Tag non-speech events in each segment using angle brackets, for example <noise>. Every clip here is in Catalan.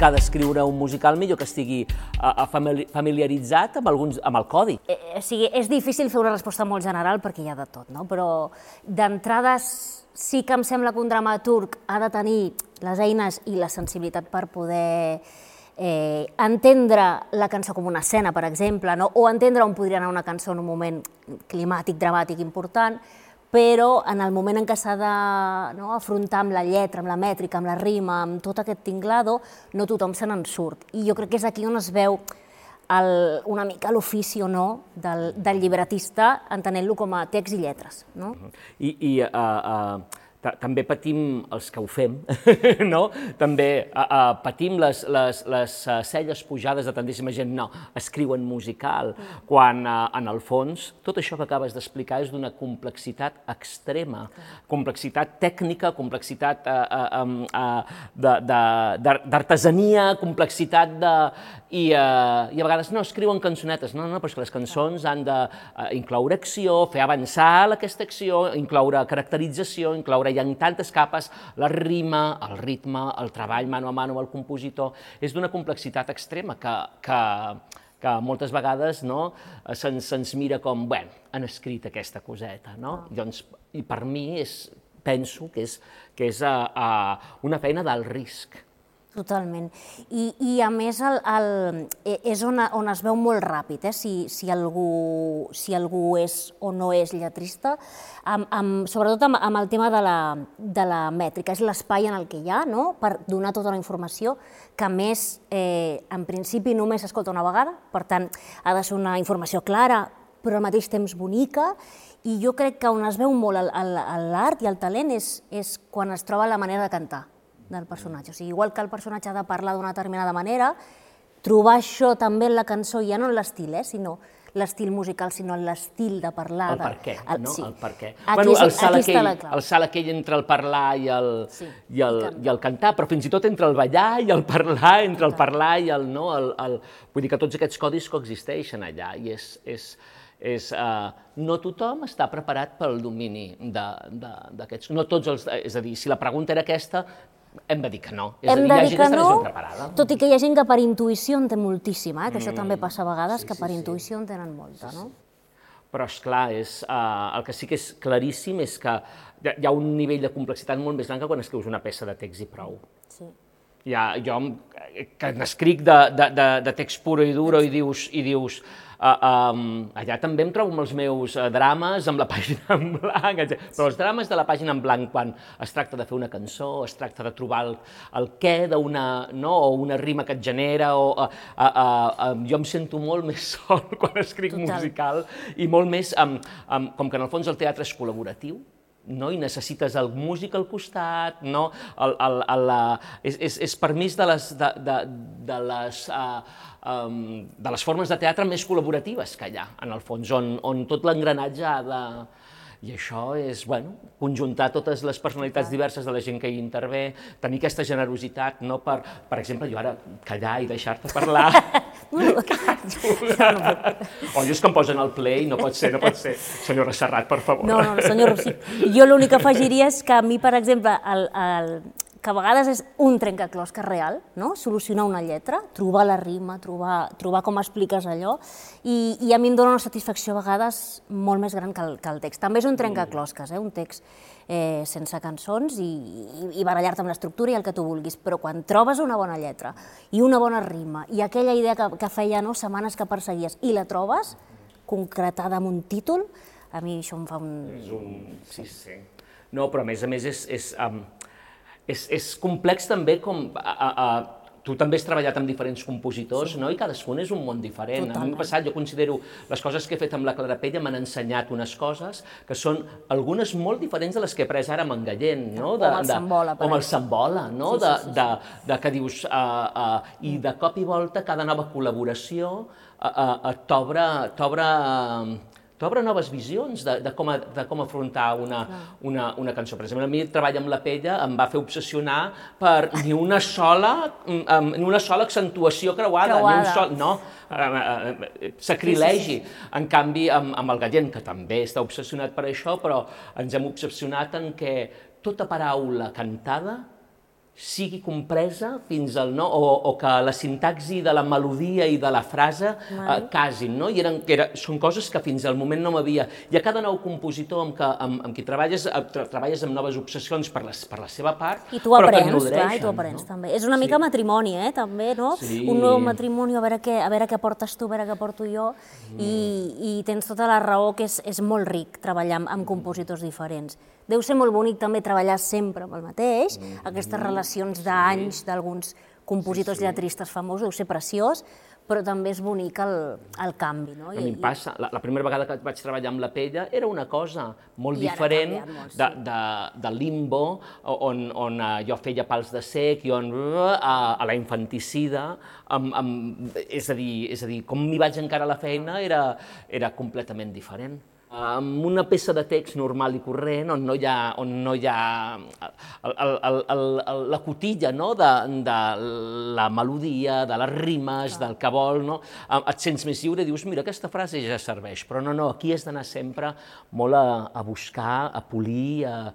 dramaturg ha d'escriure un musical, millor que estigui uh, familiaritzat amb, alguns, amb el codi. Eh, o sigui, és difícil fer una resposta molt general perquè hi ha de tot, no? però d'entrada sí que em sembla que un dramaturg ha de tenir les eines i la sensibilitat per poder eh, entendre la cançó com una escena, per exemple, no? o entendre on podria anar una cançó en un moment climàtic, dramàtic important, però en el moment en què s'ha de no, afrontar amb la lletra, amb la mètrica, amb la rima, amb tot aquest tinglado, no tothom se n'en surt. I jo crec que és aquí on es veu el, una mica l'ofici o no del, del llibretista, entenent-lo com a text i lletres. No? I, i uh, uh, també patim els que ho fem, <laughs> no? també uh, uh, patim les, les, les uh, celles pujades de tantíssima gent, no, escriuen musical, mm. quan uh, en el fons tot això que acabes d'explicar és d'una complexitat extrema, complexitat tècnica, complexitat uh, uh, uh, d'artesania, complexitat de... I, uh, I a vegades no, escriuen cançonetes, no, no, però és que les cançons han d'incloure uh, acció, fer avançar aquesta acció, incloure caracterització, incloure hi ha tantes capes, la rima, el ritme, el treball mano a mano amb el compositor, és d'una complexitat extrema que, que, que moltes vegades no, se'ns se mira com, bueno, han escrit aquesta coseta, no? Oh. Doncs, I per mi és, penso que és, que és a, a una feina d'alt risc, Totalment. I, i a més el, el, eh, és on, on es veu molt ràpid, eh? si, si, algú, si algú és o no és lletrista, amb, amb, sobretot amb, amb el tema de la, de la mètrica, és l'espai en el que hi ha no? per donar tota la informació, que més, eh, en principi, només s'escolta una vegada, per tant, ha de ser una informació clara, però al mateix temps bonica, i jo crec que on es veu molt l'art i el talent és, és quan es troba la manera de cantar del personatge. O sigui, igual que el personatge ha de parlar d'una determinada manera, trobar això també en la cançó, ja no en l'estil, eh, sinó l'estil musical, sinó l'estil de parlar. El per què, el, no? Sí. El per què. Aquí, bueno, el salt, aquell, el salt aquell entre el parlar i el, sí, i, el, i, i el cantar, però fins i tot entre el ballar i el parlar, entre el parlar i el... No, el, el, vull dir que tots aquests codis coexisteixen allà i és, és, és, uh, no tothom està preparat pel domini d'aquests, no tots els, és a dir, si la pregunta era aquesta, hem de dir que no. És hem de dir que no, tot i que hi ha gent que per intuïció en té moltíssima, eh? que mm, això també passa a vegades, sí, que per sí, intuïció en tenen molta, no? Però, és clar, és, uh, el que sí que és claríssim és que hi ha un nivell de complexitat molt més gran que quan escrius una peça de text i prou. Sí. Ja, jo, que n'escric de, de, de, de text puro i duro i dius, i dius Uh, um, allà també em trobo amb els meus uh, drames amb la pàgina en blanc, etc. però els drames de la pàgina en blanc, quan es tracta de fer una cançó, es tracta de trobar el, el què d'una, no? o una rima que et genera, o, uh, uh, uh, uh, jo em sento molt més <laughs> sol quan escric Total. musical i molt més, um, um, com que en el fons el teatre és col·laboratiu, no? i necessites el músic al costat, no? el, el, el, la, és, és, és permís de les, de, de, de les uh, um, de les formes de teatre més col·laboratives que hi ha, en el fons, on, on tot l'engranatge ha de... I això és, bueno, conjuntar totes les personalitats diverses de la gent que hi intervé, tenir aquesta generositat, no per, per exemple, jo ara callar i deixar-te parlar. o jo és que em posen al play, no pot ser, no pot ser. Senyora Serrat, per favor. No, no, senyor Rossi. Jo l'únic que afegiria és que a mi, per exemple, el, el, que a vegades és un trencaclosca real, no? solucionar una lletra, trobar la rima, trobar, trobar com expliques allò, i, i a mi em dona una satisfacció a vegades molt més gran que el, que el text. També és un trencaclosques, eh? un text eh, sense cançons i, i, i barallar-te amb l'estructura i el que tu vulguis, però quan trobes una bona lletra i una bona rima i aquella idea que, que feia no, setmanes que perseguies i la trobes concretada en un títol, a mi això em fa un... És un... Sí, sí. No, però a més a més és, és um, és, és complex també com... A, a, a, tu també has treballat amb diferents compositors, sí. no? I cadascun és un món diferent. Totalment. A mi passat, jo considero, les coses que he fet amb la Clara Pella m'han ensenyat unes coses que són algunes molt diferents de les que he pres ara amb en Gallent, no? De, com el Sambola, Com el Sambola, no? Sí, sí, sí. De, de, de que dius... Uh, uh, I de cop i volta, cada nova col·laboració uh, uh, t'obre... t'obre uh, t'obre noves visions de, de, com, a, de com afrontar una, una, una cançó. Per exemple, a mi treball amb la pella em va fer obsessionar per ni una sola, um, ni una sola accentuació creuada, creuada. ni un sol... No, uh, uh, sacrilegi. Sí, sí, sí. En canvi, amb, amb el Gallent, que també està obsessionat per això, però ens hem obsessionat en què tota paraula cantada sigui compresa fins al no, o, o que la sintaxi de la melodia i de la frase eh, casin, no? I eren, era, són coses que fins al moment no m'havia... I a cada nou compositor amb, que, amb, amb qui treballes, eh, tra treballes amb noves obsessions per la, per la seva part, I tu aprens, clar, i tu aprens no? també. És una sí. mica matrimoni, eh, també, no? Sí. Un nou matrimoni, a veure què, a veure què portes tu, a veure què porto jo, mm. i, i tens tota la raó que és, és molt ric treballar amb, amb compositors diferents. Deu ser molt bonic també treballar sempre amb el mateix, mm -hmm. aquestes relacions d'anys d'alguns compositors sí, sí. lletristes famosos, deu ser preciós, però també és bonic el, el canvi. No? I, a mi em passa, la, la primera vegada que vaig treballar amb la Pella era una cosa molt diferent molt, sí. de, de, de limbo, on, on uh, jo feia pals de sec i on uh, a, a la infanticida, amb, amb, és, a dir, és a dir, com m'hi vaig encara a la feina era, era completament diferent amb una peça de text normal i corrent on no hi ha, on no hi ha el, el, el, el, la cotilla no? de, de la melodia, de les rimes, del que vol, no? et sents més lliure i dius, mira, aquesta frase ja serveix, però no, no, aquí has d'anar sempre molt a, a buscar, a polir, a,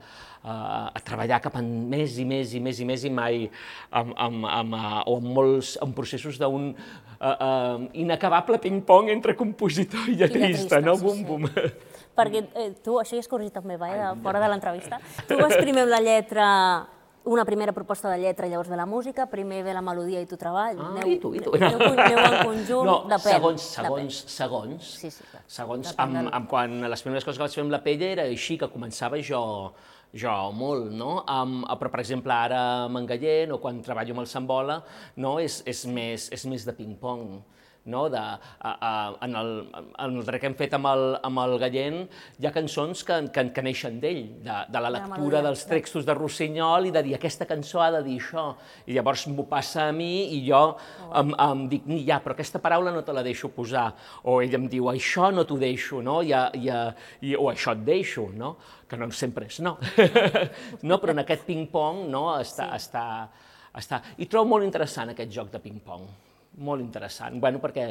a, a treballar cap en més i més i més i més i mai amb, amb, amb, o amb molts amb processos d'un uh, uh, inacabable ping-pong entre compositor i lletrista, no? Bum, bum. Sí. Perquè eh, tu, això ja has corregit també, va, eh, fora de l'entrevista, tu vas primer amb la lletra una primera proposta de lletra i llavors ve la música, primer ve la melodia i tu treball. Ah, aneu, i tu, i tu. Aneu, aneu en conjunt, no, depèn. Segons, segons, depèn. segons, sí, sí, clar. segons amb, amb, quan les primeres coses que vaig fer amb la pella era així, que començava jo jo molt, no? Um, però, per exemple, ara amb en Gallent o quan treballo amb el Sambola, no? és, és, més, és més de ping-pong no? de, a, a, en, el, en el que hem fet amb el, amb el Gallent hi ha cançons que, que, que neixen d'ell, de, de la lectura dels textos de Rossinyol i de dir aquesta cançó ha de dir això. I llavors m'ho passa a mi i jo em, em dic, ja, però aquesta paraula no te la deixo posar. O ell em diu, això no t'ho deixo, no? I, i, i, o això et deixo, no? Que no sempre és no. <laughs> no, però en aquest ping-pong no, està, sí. està, està... I trobo molt interessant aquest joc de ping-pong molt interessant, bueno, perquè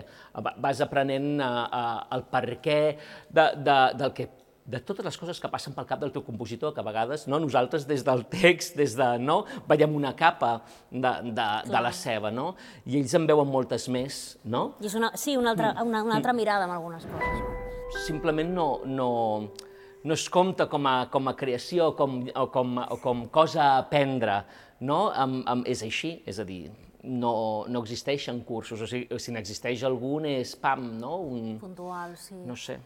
vas aprenent uh, uh, el per què de, de, del que de totes les coses que passen pel cap del teu compositor, que a vegades no, nosaltres des del text, des de, no, veiem una capa de, de, de la seva, no? i ells en veuen moltes més. No? I és una, sí, una altra, una, una altra mirada en algunes coses. Simplement no, no, no es compta com a, com a creació com, o, com, o com cosa a aprendre, no? Am, am, és així, és a dir, no, no existeixen cursos, o sigui, si n'existeix algun és PAM, no? Un... Puntual, sí. No sé.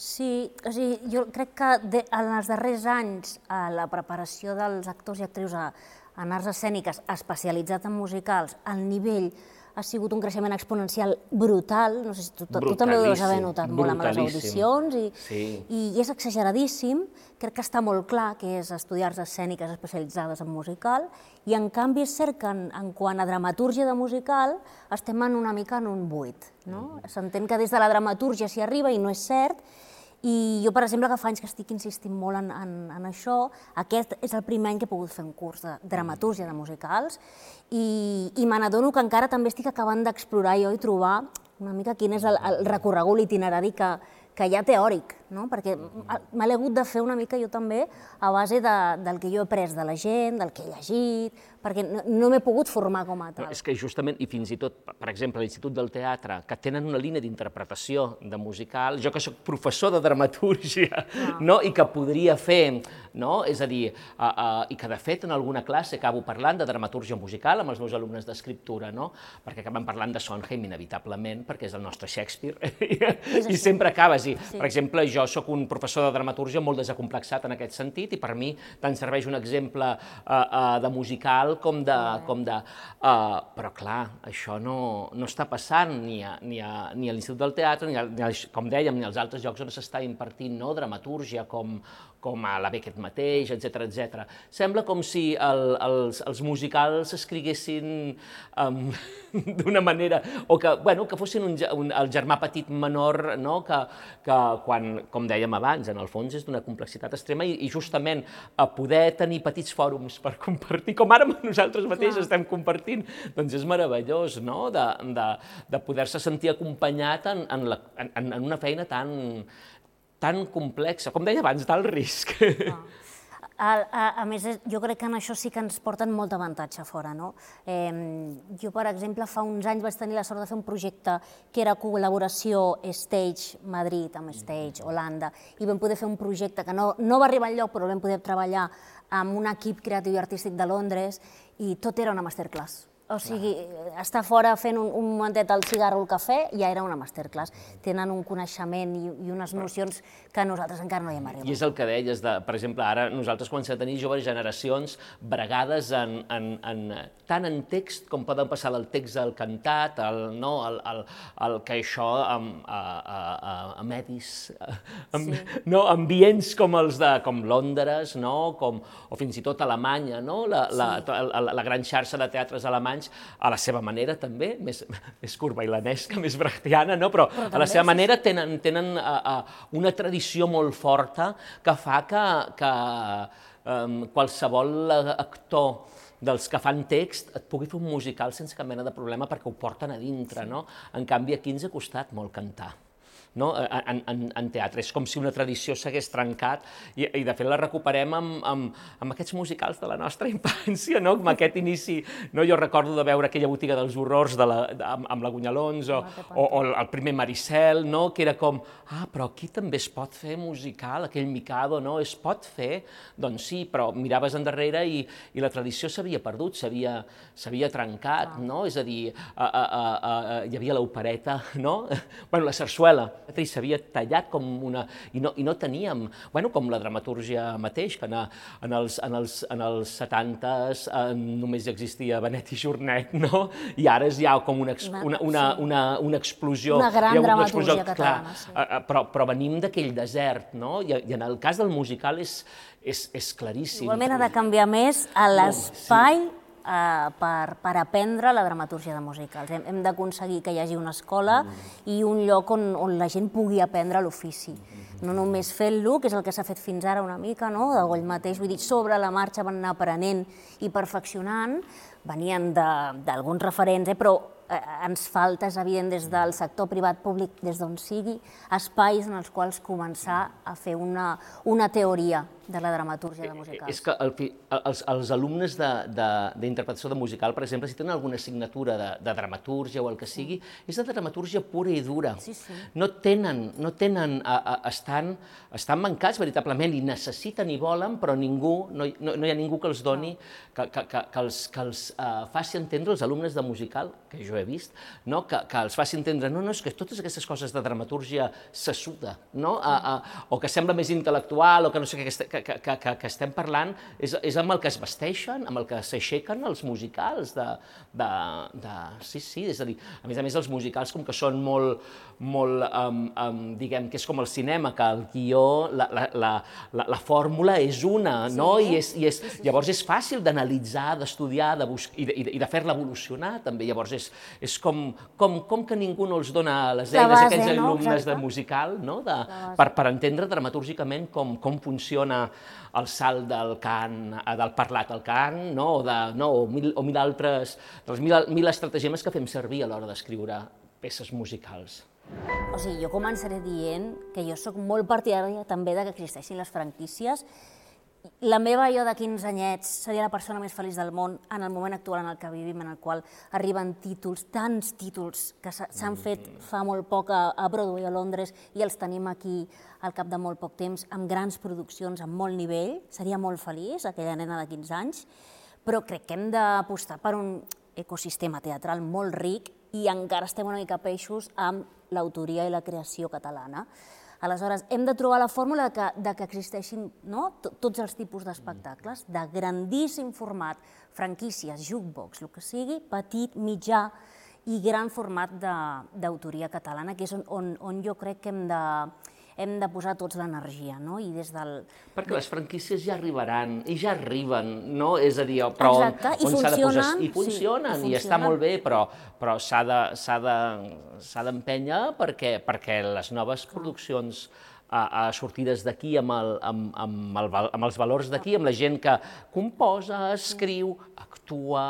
Sí, o sigui, jo crec que de, en els darrers anys a la preparació dels actors i actrius a, en arts escèniques especialitzat en musicals, el nivell ha sigut un creixement exponencial brutal, no sé si tu, tu també ho deus haver notat molt amb les audicions, i, sí. i, i és exageradíssim, crec que està molt clar que és estudiar arts escèniques especialitzades en musical, i en canvi és cert que en, en quant a dramatúrgia de musical estem en una mica en un buit. No? Mm. S'entén que des de la dramatúrgia s'hi arriba i no és cert, i jo, per exemple, que fa anys que estic insistint molt en, en, en això, aquest és el primer any que he pogut fer un curs de dramatúrgia de musicals i, i me n'adono que encara també estic acabant d'explorar jo i trobar una mica quin és el, el recorregut itinerari que, que hi ha teòric, no? perquè me l'he hagut de fer una mica jo també a base de, del que jo he après de la gent, del que he llegit, perquè no, no m'he pogut formar com a tal. No, és que justament, i fins i tot, per exemple, l'Institut del Teatre, que tenen una línia d'interpretació de musical, jo que sóc professor de dramatúrgia, no. no? i que podria fer, no? és a dir, uh, uh, i que de fet en alguna classe acabo parlant de dramatúrgia musical amb els meus alumnes d'escriptura, no? perquè acabem parlant de Sondheim inevitablement, perquè és el nostre Shakespeare, <laughs> i sempre acabes dir, sí. per exemple, jo sóc un professor de dramatúrgia molt desacomplexat en aquest sentit i per mi tant serveix un exemple uh, uh, de musical com de... Com de uh, però clar, això no, no està passant ni a, ni a, ni a l'Institut del Teatre, ni, a, ni a, com dèiem, ni als altres llocs on s'està impartint no, dramatúrgia, com, com a la Beckett mateix, etc etc. Sembla com si el, els, els musicals escriguessin um, <laughs> d'una manera, o que, bueno, que fossin un, un, el germà petit menor, no? que, que quan, com dèiem abans, en el fons és d'una complexitat extrema i, i justament a poder tenir petits fòrums per compartir, com ara nosaltres mateixos estem compartint, doncs és meravellós, no?, de, de, de poder-se sentir acompanyat en, en, la, en, en una feina tan, tan complexa, com deia abans, d'alt risc. Ah. A, a, a més, jo crec que en això sí que ens porten molt avantatge fora. No? Eh, jo, per exemple, fa uns anys vaig tenir la sort de fer un projecte que era col·laboració Stage Madrid amb Stage Holanda i vam poder fer un projecte que no, no va arribar enlloc però vam poder treballar amb un equip creatiu i artístic de Londres i tot era una masterclass. O sigui, estar fora fent un, un momentet al cigarro o el cafè ja era una masterclass. Tenen un coneixement i, i unes nocions que nosaltres encara no hi hem arribat. I és el que deies, de, per exemple, ara nosaltres comencem a tenir joves generacions bregades en, en, en, tant en text com poden passar del text al cantat, el, no, el, el, el que això amb, a, a, a, a medis, <laughs> amb, sí. no, ambients com els de com Londres, no, com, o fins i tot Alemanya, no, la, sí. la, la, la, la gran xarxa de teatres alemanys anys, a la seva manera també, més, <laughs> més curbailanesca, més brechtiana, no? però, però a la seva manera tenen, tenen uh, uh, una tradició molt forta que fa que, que um, qualsevol actor dels que fan text et pugui fer un musical sense cap mena de problema perquè ho porten a dintre, no? En canvi, aquí ens ha costat molt cantar no? en, en, en teatre. És com si una tradició s'hagués trencat i, i de fet la recuperem amb, amb, amb aquests musicals de la nostra <laughs> infància, no? amb aquest inici. No? Jo recordo de veure aquella botiga dels horrors de la, de, amb, amb la Gunyalons o, o, o el primer Maricel, no? que era com, ah, però aquí també es pot fer musical, aquell Mikado, no? Es pot fer? Doncs sí, però miraves endarrere i, i la tradició s'havia perdut, s'havia trencat, ah. no? És a dir, a, a, a, a, hi havia l'opereta, no? <laughs> bueno, la sarsuela, i s'havia tallat com una... I no, i no teníem, bueno, com la dramatúrgia mateix, que en, en, els, en, els, en els 70s eh, només existia Benet i Jornet, no? I ara és ja com una, una, una, una, una explosió. Una gran una dramatúrgia catalana, clar, sí. Eh, eh, però, però venim d'aquell desert, no? I, I en el cas del musical és, és, és claríssim. Igualment ha de canviar més a l'espai sí eh, per, per aprendre la dramatúrgia de musicals. Hem, hem d'aconseguir que hi hagi una escola i un lloc on, on la gent pugui aprendre l'ofici. No només fent-lo, que és el que s'ha fet fins ara una mica, no? de Goll mateix, vull dir, sobre la marxa van anar aprenent i perfeccionant, venien d'alguns referents, eh? però eh, ens falta, és evident, des del sector privat públic, des d'on sigui, espais en els quals començar a fer una, una teoria de la dramatúrgia de musical. És que el, els, els alumnes d'interpretació de, de, de musical, per exemple, si tenen alguna assignatura de, de dramatúrgia o el que sigui, és de dramatúrgia pura i dura. Sí, sí. No tenen, no tenen a, a, estan, estan mancats veritablement i necessiten i volen, però ningú, no, no, no hi ha ningú que els doni, que, que, que, que els, que els uh, faci entendre els alumnes de musical, que jo he vist, no? que, que els faci entendre, no, no, és que totes aquestes coses de dramatúrgia s'assuda, no? A, a, o que sembla més intel·lectual, o que no sé què, que, que, que, que, que estem parlant és, és amb el que es vesteixen, amb el que s'aixequen els musicals de, de, de... Sí, sí, és a dir, a més a més els musicals com que són molt, molt um, um, diguem, que és com el cinema, que el guió, la, la, la, la, la fórmula és una, sí, no? I, és, i és, llavors és fàcil d'analitzar, d'estudiar, de buscar, i de, i de fer-la evolucionar també. Llavors és, és com, com, com que ningú no els dona les eines a aquells no? alumnes Exacte. de musical no? de, per, per entendre dramatúrgicament com, com funciona el salt del cant, eh, del parlat al cant, no? o, de, no? o, mil, o mil altres, dels mil, mil estratagemes que fem servir a l'hora d'escriure peces musicals. O sigui, jo començaré dient que jo sóc molt partidària també de que existeixin les franquícies la meva jo de 15 anyets seria la persona més feliç del món en el moment actual en el que vivim, en el qual arriben títols, tants títols que s'han fet fa molt poc a, a Broadway a Londres i els tenim aquí al cap de molt poc temps, amb grans produccions, amb molt nivell. Seria molt feliç, aquella nena de 15 anys, però crec que hem d'apostar per un ecosistema teatral molt ric i encara estem una mica peixos amb l'autoria i la creació catalana. Aleshores, hem de trobar la fórmula de que, de que existeixin no? tots els tipus d'espectacles, de grandíssim format, franquícies, jukebox, el que sigui, petit, mitjà i gran format d'autoria catalana, que és on, on, on jo crec que hem de, hem de posar tots l'energia, no? I des del... Perquè les franquícies ja arribaran, i ja arriben, no? És a dir, però Exacte, on, on s'ha de posar... I funcionen, sí, i, i està molt bé, però, però s'ha d'empènyer de, perquè, perquè les noves produccions a, a sortides d'aquí amb, el, amb, amb, el, amb els valors d'aquí, amb la gent que composa, escriu, actua,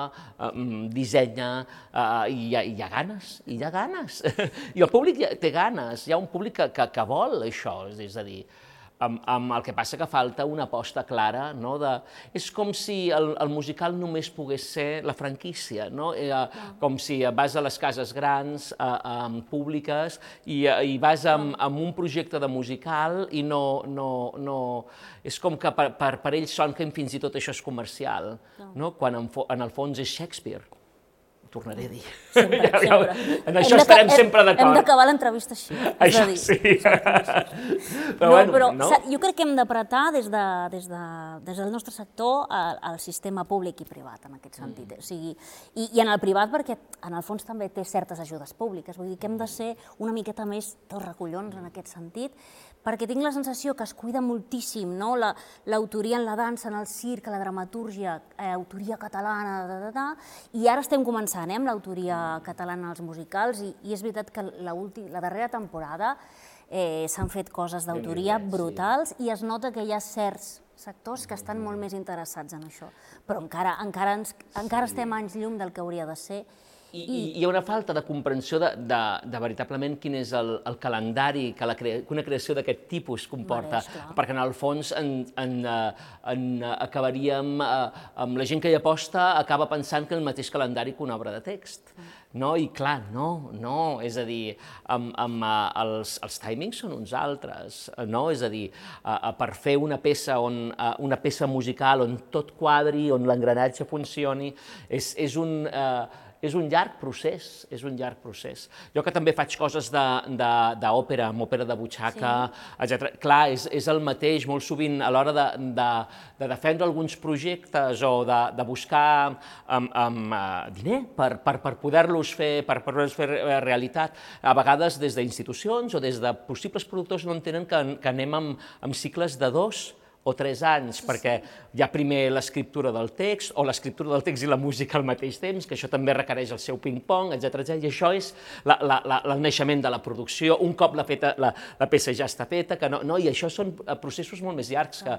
um, dissenya, uh, i, hi ha, hi ha ganes, hi ha ganes. <laughs> I el públic té ganes, hi ha un públic que, que, que vol això, és a dir, amb, amb el que passa que falta una aposta clara, no? de, és com si el, el musical només pogués ser la franquícia, no? Eh, com si vas a les cases grans, a, a, públiques, i, i vas amb, amb un projecte de musical i no, no, no... És com que per, per, per ells són que fins i tot això és comercial, no? quan en, en el fons és Shakespeare tornaré a dir. <laughs> Sempre, ja, sempre. En això hem estarem sempre d'acord. Hem d'acabar l'entrevista així. Això dir, sí. però, no, bueno, però no? jo crec que hem d'apretar des, de, des, de, des del nostre sector al, al sistema públic i privat, en aquest sentit. Mm. O sigui, i, I en el privat perquè, en el fons, també té certes ajudes públiques. Vull dir que hem de ser una miqueta més tots recollons en aquest sentit, perquè tinc la sensació que es cuida moltíssim no? l'autoria la, en la dansa, en el circ, la dramatúrgia, eh, autoria catalana, da, da, da, i ara estem començant eh, amb l'autoria catalana als musicals, i, i és veritat que la, la darrera temporada eh, s'han fet coses d'autoria brutals sí. i es nota que hi ha certs sectors que estan molt més interessats en això. Però encara, encara, ens, encara estem anys llum del que hauria de ser i, I hi ha una falta de comprensió de, de, de veritablement quin és el, el calendari que, la crea, que una creació d'aquest tipus comporta, Mereix, perquè en el fons en, en, eh, en, eh, acabaríem, eh, amb la gent que hi aposta acaba pensant que el mateix calendari que una obra de text. Mm. No? I clar, no, no, és a dir, amb, amb, els, els timings són uns altres, no? És a dir, per fer una peça, on, una peça musical on tot quadri, on l'engranatge funcioni, és, és un... Uh, és un llarg procés, és un llarg procés. Jo que també faig coses d'òpera, amb òpera de butxaca, sí. etc. Clar, és, és el mateix, molt sovint a l'hora de, de, de defendre alguns projectes o de, de buscar amb, amb uh, diner per, per, per poder-los fer, per poder fer realitat, a vegades des d'institucions o des de possibles productors no entenen que, que anem amb, amb cicles de dos, o tres anys, perquè hi ha primer l'escriptura del text, o l'escriptura del text i la música al mateix temps, que això també requereix el seu ping-pong, etc etc. i això és la, la, la, el naixement de la producció, un cop la, feta, la, la peça ja està feta, que no, no, i això són processos molt més llargs que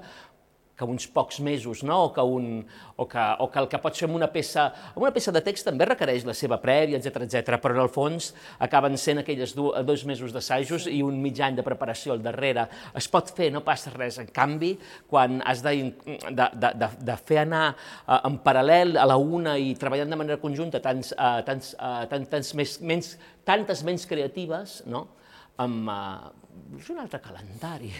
que uns pocs mesos, no? o, que un, o, que, o que el que pot ser una peça... Una peça de text també requereix la seva prèvia, etc etc. però en el fons acaben sent aquelles do, dos mesos d'assajos sí. i un mig any de preparació al darrere. Es pot fer, no passa res. En canvi, quan has de, de, de, de, de fer anar uh, en paral·lel a la una i treballant de manera conjunta tants, uh, tants, uh, tants, tants més, menys, tantes menys creatives, no? amb, uh, és un altre calendari.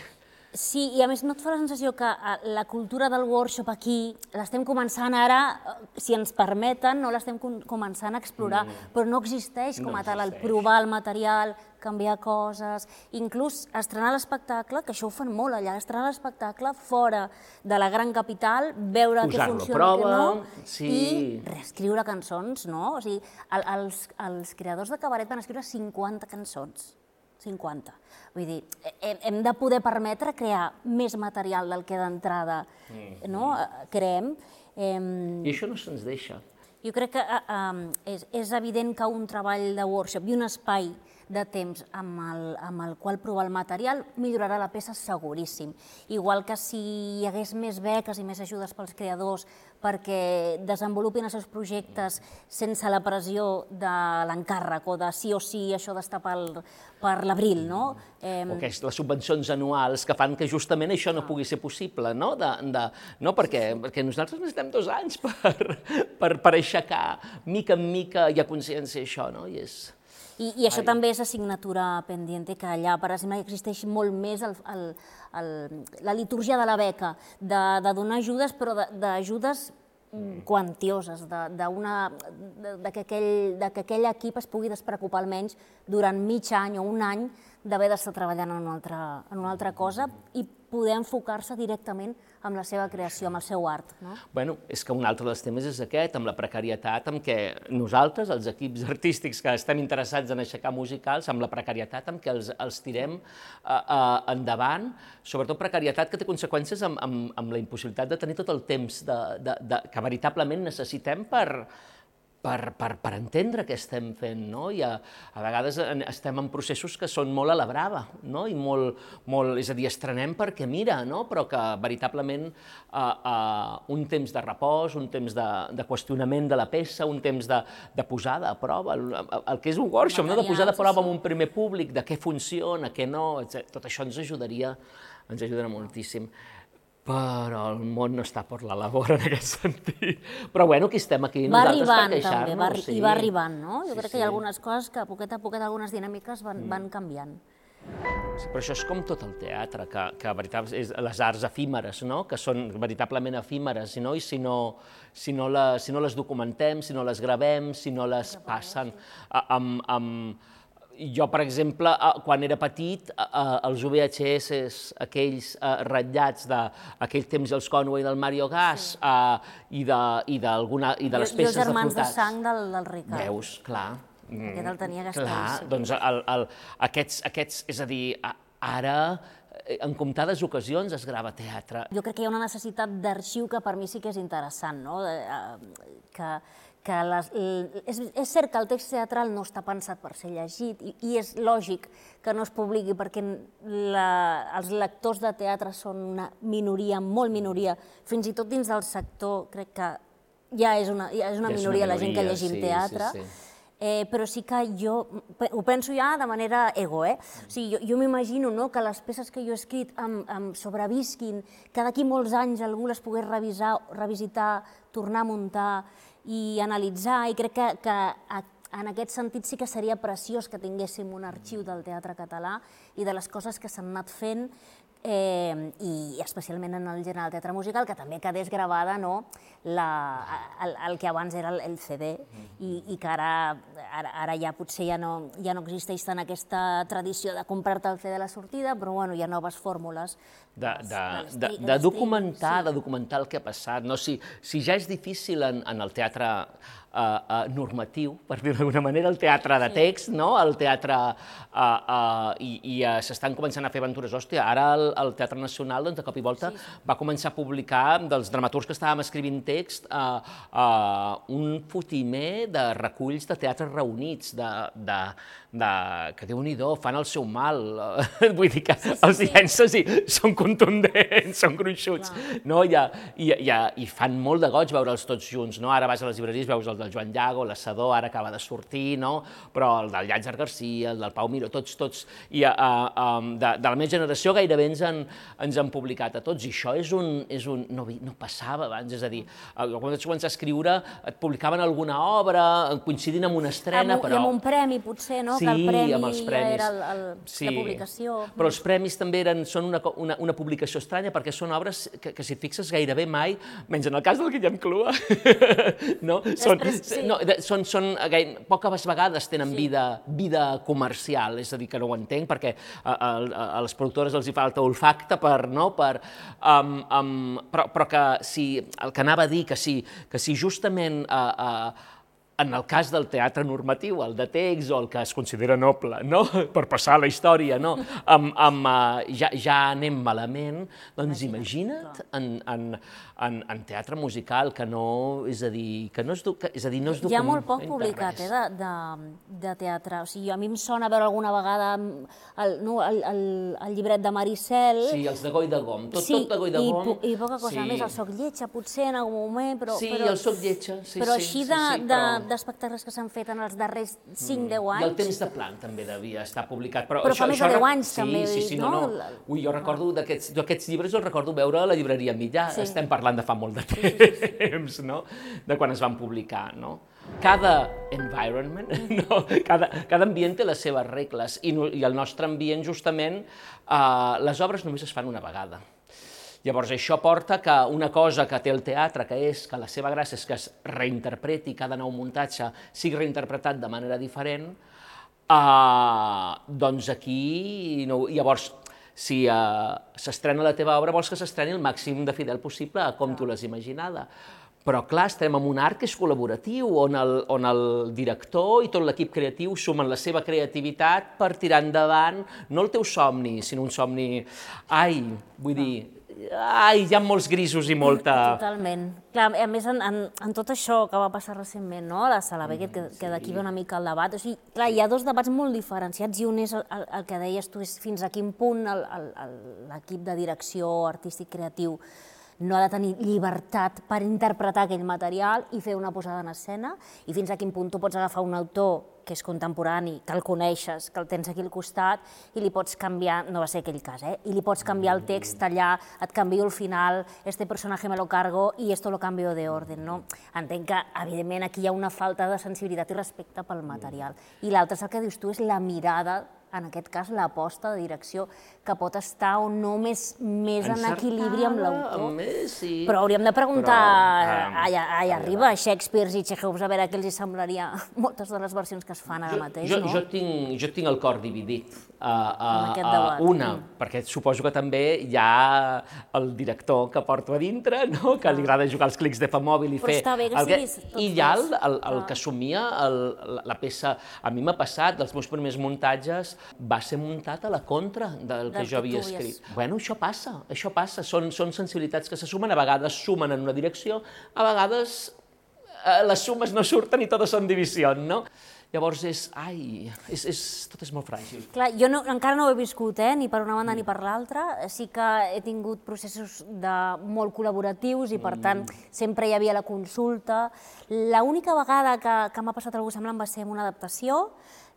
Sí, i a més no et fa la sensació que eh, la cultura del workshop aquí l'estem començant ara, eh, si ens permeten, no l'estem començant a explorar, mm. però no existeix com a no tal el provar el material, canviar coses, inclús estrenar l'espectacle, que això ho fan molt allà, estrenar l'espectacle fora de la gran capital, veure què funciona, prova, què no, sí. i reescriure cançons, no? O sigui, el, els, els creadors de cabaret van escriure 50 cançons 50. Vull dir, hem de poder permetre crear més material del que d'entrada mm. no? creem. I això no se'ns deixa. Jo crec que uh, és, és evident que un treball de workshop i un espai de temps amb el, amb el qual provar el material millorarà la peça seguríssim. Igual que si hi hagués més beques i més ajudes pels creadors perquè desenvolupin els seus projectes sense la pressió de l'encàrrec o de sí o sí això d'estar per, per l'abril, no? Eh... O que és les subvencions anuals que fan que justament això no pugui ser possible, no? De, de, no? Perquè, perquè nosaltres necessitem dos anys <laughs> per, per, per aixecar mica en mica hi ha consciència això, no? I és... I, i això Ai. també és assignatura pendiente, que allà, per exemple, existeix molt més el, el, el, la litúrgia de la beca, de, de donar ajudes, però d'ajudes mm. quantioses, de, de, una, de, de, que aquell, de que aquell equip es pugui despreocupar almenys durant mig any o un any d'haver d'estar treballant en una, altra, en una altra cosa i poder enfocar-se directament amb la seva creació, amb el seu art. No? Bueno, és que un altre dels temes és aquest, amb la precarietat, amb què nosaltres, els equips <laughs> artístics que estem interessats en aixecar musicals, amb la precarietat amb què els, els tirem uh, uh, endavant, sobretot precarietat que té conseqüències amb, amb, amb la impossibilitat de tenir tot el temps de, de, de, que veritablement necessitem per, per, per, per entendre què estem fent, no? I a, a vegades estem en processos que són molt a la brava, no? I molt, molt, és a dir, estrenem perquè mira, no? Però que veritablement uh, uh, un temps de repòs, un temps de, de qüestionament de la peça, un temps de, de posada a prova, el, el que és un workshop, no? De posar a prova amb un primer públic, de què funciona, què no, etc. Tot això ens ajudaria ens ajuden moltíssim però el món no està per la labor en aquest sentit. Però bueno, aquí estem aquí va nosaltres arribant, per queixar-nos. Va, sí. I va arribant, no? Jo sí, crec que hi ha algunes coses que a poquet a poquet algunes dinàmiques van, mm. van canviant. Sí, però això és com tot el teatre, que, que veritat, és les arts efímeres, no? que són veritablement efímeres, no? i si no, si, no la, si no les documentem, si no les gravem, si no les passen amb, amb, jo, per exemple, quan era petit, els VHS, aquells ratllats d'aquell temps dels Conway del Mario Gas sí. i de, i, i de les peces de germans de sang del, del Ricard. Veus, clar. Aquest el tenia gastat. Clar, doncs el, el, aquests, aquests, és a dir, ara eh, en comptades ocasions es grava teatre. Jo crec que hi ha una necessitat d'arxiu que per mi sí que és interessant, no? Eh, que, que les, és, és cert que el text teatral no està pensat per ser llegit i, i és lògic que no es publiqui perquè la, els lectors de teatre són una minoria, molt minoria, fins i tot dins del sector crec que ja és una, ja és una, ja és minoria, una minoria la gent que llegim sí, teatre, sí, sí. Eh, però sí que jo ho penso ja de manera ego, eh? O sigui, jo, jo m'imagino no, que les peces que jo he escrit em, em sobrevisquin, que d'aquí molts anys algú les pogués revisar, revisitar, tornar a muntar, i analitzar, i crec que, que en aquest sentit sí que seria preciós que tinguéssim un arxiu del teatre català i de les coses que s'han anat fent eh, i especialment en el gènere del teatre musical, que també quedés gravada no, la, el, el que abans era el, CD i, i que ara, ara, ara ja potser ja no, ja no existeix tant aquesta tradició de comprar-te el CD a la sortida, però bueno, hi ha noves fórmules. De, de, de, de, documentar, sí. de documentar el que ha passat. No? Si, si ja és difícil en, en el teatre uh, uh, normatiu, per dir d'alguna manera, el teatre de text, no? el teatre... Uh, uh, I i uh, s'estan començant a fer aventures. Hòstia, ara el, el Teatre Nacional, doncs, de cop i volta, sí, sí. va començar a publicar, dels dramaturgs que estàvem escrivint text, uh, uh, un fotimer de reculls de teatres reunits, de, de, de que déu nhi fan el seu mal. <laughs> Vull dir que sí, sí, els llences i són contundents, són gruixuts. No? I, i, i, I fan molt de goig veure'ls tots junts. No? Ara vas a les llibreries, veus el del Joan Llago, l'Assador, ara acaba de sortir, no? però el del Llàtzer Garcia, el del Pau Miró, tots, tots, i uh, uh, de, de la meva generació gairebé ens han, ens han publicat a tots, i això és un... És un no, no passava abans, és a dir, uh, quan ets començar a escriure et publicaven alguna obra, coincidint amb una estrena, amb, però... I amb un premi, potser, no? Sí, que el premi amb els premis. era el, el, sí. la publicació. Però els premis també eren, són una, una, una publicació estranya perquè són obres que, que si et fixes gairebé mai, menys en el cas del Guillem Clua, <laughs> no? Són, sí. no, són, són gaire, poques vegades tenen sí. vida, vida comercial, és a dir, que no ho entenc, perquè a, a, a les productores els hi falta olfacte per, no? per, um, um, però, però que si, el que anava a dir, que si, que si justament uh, uh, en el cas del teatre normatiu, el de text o el que es considera noble, no? <laughs> per passar la història, no? amb, amb, uh, ja, ja anem malament, doncs imagina't en, en, en, en teatre musical, que no, és a dir, que no és, que, és a dir, no és Hi ha molt poc publicat eh, de, de, de teatre, o sigui, a mi em sona veure alguna vegada el, no, el, el, el llibret de Maricel... Sí, els de Goi de Gom, tot, sí, tot de Goi de Gom. I, i poca cosa sí. més, el Soc Lletja, potser en algun moment, però... Sí, però, el Soc Lletja, sí, però sí. així sí, de, sí, de, però d'espectacles que s'han fet en els darrers 5-10 mm. anys. I el temps de plan també devia estar publicat. Però, però això, fa més de 10 anys sí, també. Sí, sí, no, no. Ui, jo recordo d'aquests llibres, els recordo veure a la llibreria Millà. Sí. Estem parlant de fa molt de temps, no? De quan es van publicar, no? Cada environment, <laughs> no? cada, cada ambient té les seves regles i, i el nostre ambient, justament, eh, les obres només es fan una vegada. Llavors, això porta que una cosa que té el teatre, que és que la seva gràcia és que es reinterpreti cada nou muntatge, sigui reinterpretat de manera diferent, eh, doncs aquí, no, llavors, si uh, s'estrena la teva obra, vols que s'estreni el màxim de fidel possible a com tu l'has imaginada. Però, clar, estem en un art que és col·laboratiu, on el, on el director i tot l'equip creatiu sumen la seva creativitat per tirar endavant no el teu somni, sinó un somni... Ai, vull dir, ai, hi ha molts grisos i molta... Totalment. Clar, a més, en, en, en tot això que va passar recentment, no?, a la sala Beckett, que, que d'aquí ve una mica el debat, o sigui, clar, hi ha dos debats molt diferenciats i un és el, el, el que deies tu, és fins a quin punt l'equip de direcció artístic creatiu no ha de tenir llibertat per interpretar aquell material i fer una posada en escena, i fins a quin punt tu pots agafar un autor que és contemporani, que el coneixes, que el tens aquí al costat, i li pots canviar, no va ser aquell cas, eh? i li pots canviar el text allà, et canvio el final, este personaje me lo cargo i esto lo cambio de orden, no? Entenc que, evidentment, aquí hi ha una falta de sensibilitat i respecte pel material. I l'altre és el que dius tu, és la mirada en aquest cas, l'aposta de direcció, que pot estar o no més, més en equilibri amb l'autor. Sí. Però hauríem de preguntar Però, um, allà, allà arriba, a Shakespeare i Chekhov, a veure què els hi semblaria <laughs> moltes de les versions que es fan ara jo, mateix, jo, no? Jo tinc, jo tinc el cor dividit. Uh, uh, uh, una, mm. perquè suposo que també hi ha el director que porto a dintre, no? que li agrada jugar els clics de fa mòbil i Però fer... està bé que el siguis I hi ha el, el, el que assumia el, la, la peça... A mi m'ha passat, dels meus primers muntatges, va ser muntat a la contra del que jo havia escrit. Bueno, això passa, això passa. Són, són sensibilitats que se sumen, a vegades sumen en una direcció, a vegades eh, les sumes no surten i totes són divisions, no? Llavors és, ai, és, és, tot és molt fràgil. Clar, jo no, encara no ho he viscut, eh, ni per una banda mm. ni per l'altra. Sí que he tingut processos de molt col·laboratius i, per mm. tant, sempre hi havia la consulta. L'única vegada que, que m'ha passat alguna semblant va ser en una adaptació,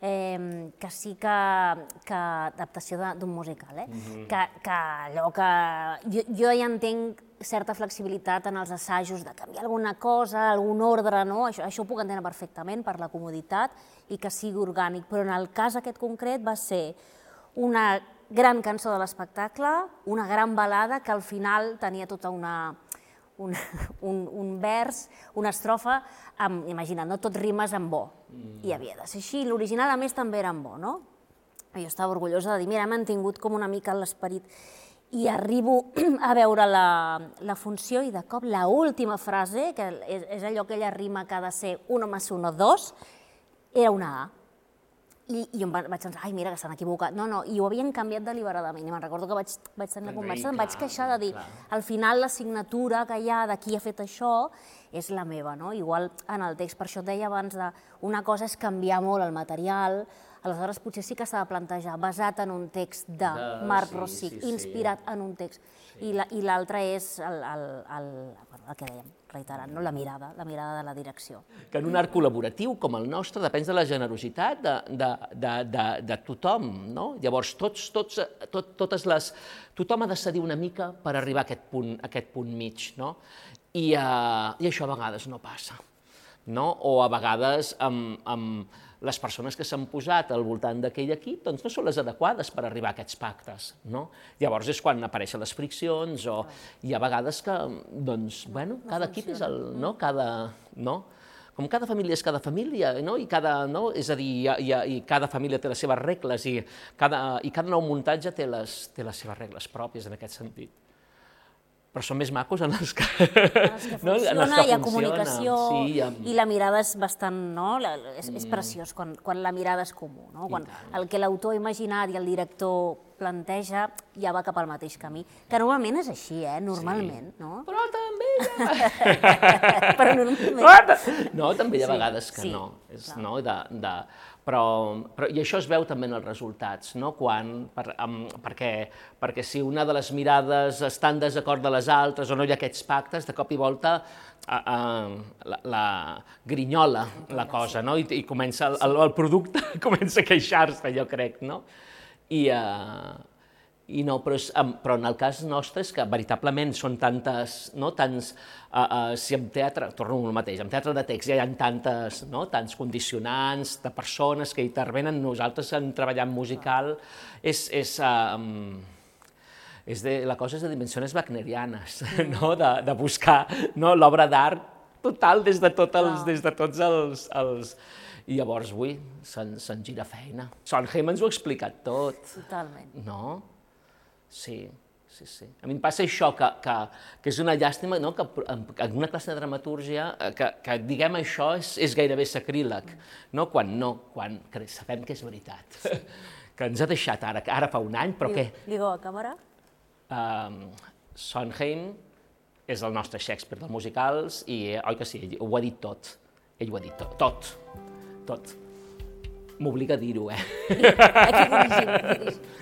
eh, que sí que, que adaptació d'un musical, eh? Mm -hmm. que, que allò que... Jo, jo ja entenc certa flexibilitat en els assajos de canviar alguna cosa, algun ordre, no? Això, això ho puc entendre perfectament per la comoditat i que sigui orgànic, però en el cas aquest concret va ser una gran cançó de l'espectacle, una gran balada que al final tenia tota una, un, un, un vers, una estrofa, amb, imagina't, no tot rimes amb bo, mm. i havia de ser així. L'original, a més, també era amb bo, no? Jo estava orgullosa de dir, mira, he mantingut com una mica l'esperit. I arribo <clears throat> a veure la, la funció i de cop la última frase, que és, és allò que ella rima que ha de ser uno más uno, dos, era una A. I, i em vaig pensar, ai, mira, que s'han equivocat. No, no, i ho havien canviat deliberadament. I me'n recordo que vaig, vaig tenir la conversa, em vaig queixar de dir, clar. al final la signatura que hi ha de qui ha fet això és la meva, no? Igual en el text, per això et deia abans, de, una cosa és canviar molt el material, aleshores potser sí que s'ha de plantejar basat en un text de, de Marc sí, Rossic, sí, sí, inspirat en un text, sí. i l'altre és el, el, el, bueno, el que dèiem, reiterant, no? la mirada, la mirada de la direcció. Que en un art col·laboratiu com el nostre depèn de la generositat de, de, de, de, de tothom, no? Llavors, tots, tots, tot, totes les... Tothom ha de cedir una mica per arribar a aquest punt, a aquest punt mig, no? I, uh, I això a vegades no passa, no? O a vegades amb, amb les persones que s'han posat al voltant d'aquell equip doncs no són les adequades per arribar a aquests pactes. No? Llavors és quan apareixen les friccions o hi ha vegades que, doncs, bueno, cada equip és el, no? Cada, no? com cada família és cada família, no? I, cada, no? és a dir, i, i, i cada família té les seves regles i cada, i cada nou muntatge té les, té les seves regles pròpies en aquest sentit però són més macos en els que, <laughs> en els que funciona, no? en els que hi ha comunicació sí, amb... i la mirada és bastant, no? La, és, és mm. preciós quan, quan la mirada és comú, no? Quan el que l'autor ha imaginat i el director planteja ja va cap al mateix camí, que normalment és així, eh? Normalment, sí. no? Però també. <laughs> <laughs> No, també hi ha vegades que sí, no. És, clar. no de, de, però, però, I això es veu també en els resultats, no? Quan, per, um, perquè, perquè si una de les mirades està en desacord de les altres o no hi ha aquests pactes, de cop i volta uh, uh, la, la grinyola la cosa, no? I, i comença el, el, el producte <laughs> comença a queixar-se, jo crec, no? I, uh, i no, però, és, però en el cas nostre és que veritablement són tantes, no, tants, uh, uh, si en teatre, torno al mateix, en teatre de text ja hi ha tantes, no, tants condicionants de persones que intervenen, nosaltres en treballant musical és, és, uh, és de, la cosa és de dimensions wagnerianes, <laughs> mm. no, de, de buscar no, l'obra d'art total des de, tot els, des de tots els, els, i llavors, ui, se'n se gira feina. Sondheim ens ho ha explicat tot. Totalment. No? Sí, sí, sí. A mi em passa això, que, que, que és una llàstima no? que en una classe de dramatúrgia eh, que, que diguem això és, és gairebé sacríleg, no? quan no, quan sabem que és veritat, sí. <laughs> que ens ha deixat ara, ara fa un any, però què? Digo a càmera? Um, Sondheim és el nostre Shakespeare dels musicals i, oi que sí, ell ho ha dit tot, ell ho ha dit tot, tot, tot. M'obliga a dir-ho, eh? Aquí dirigim, dirigim.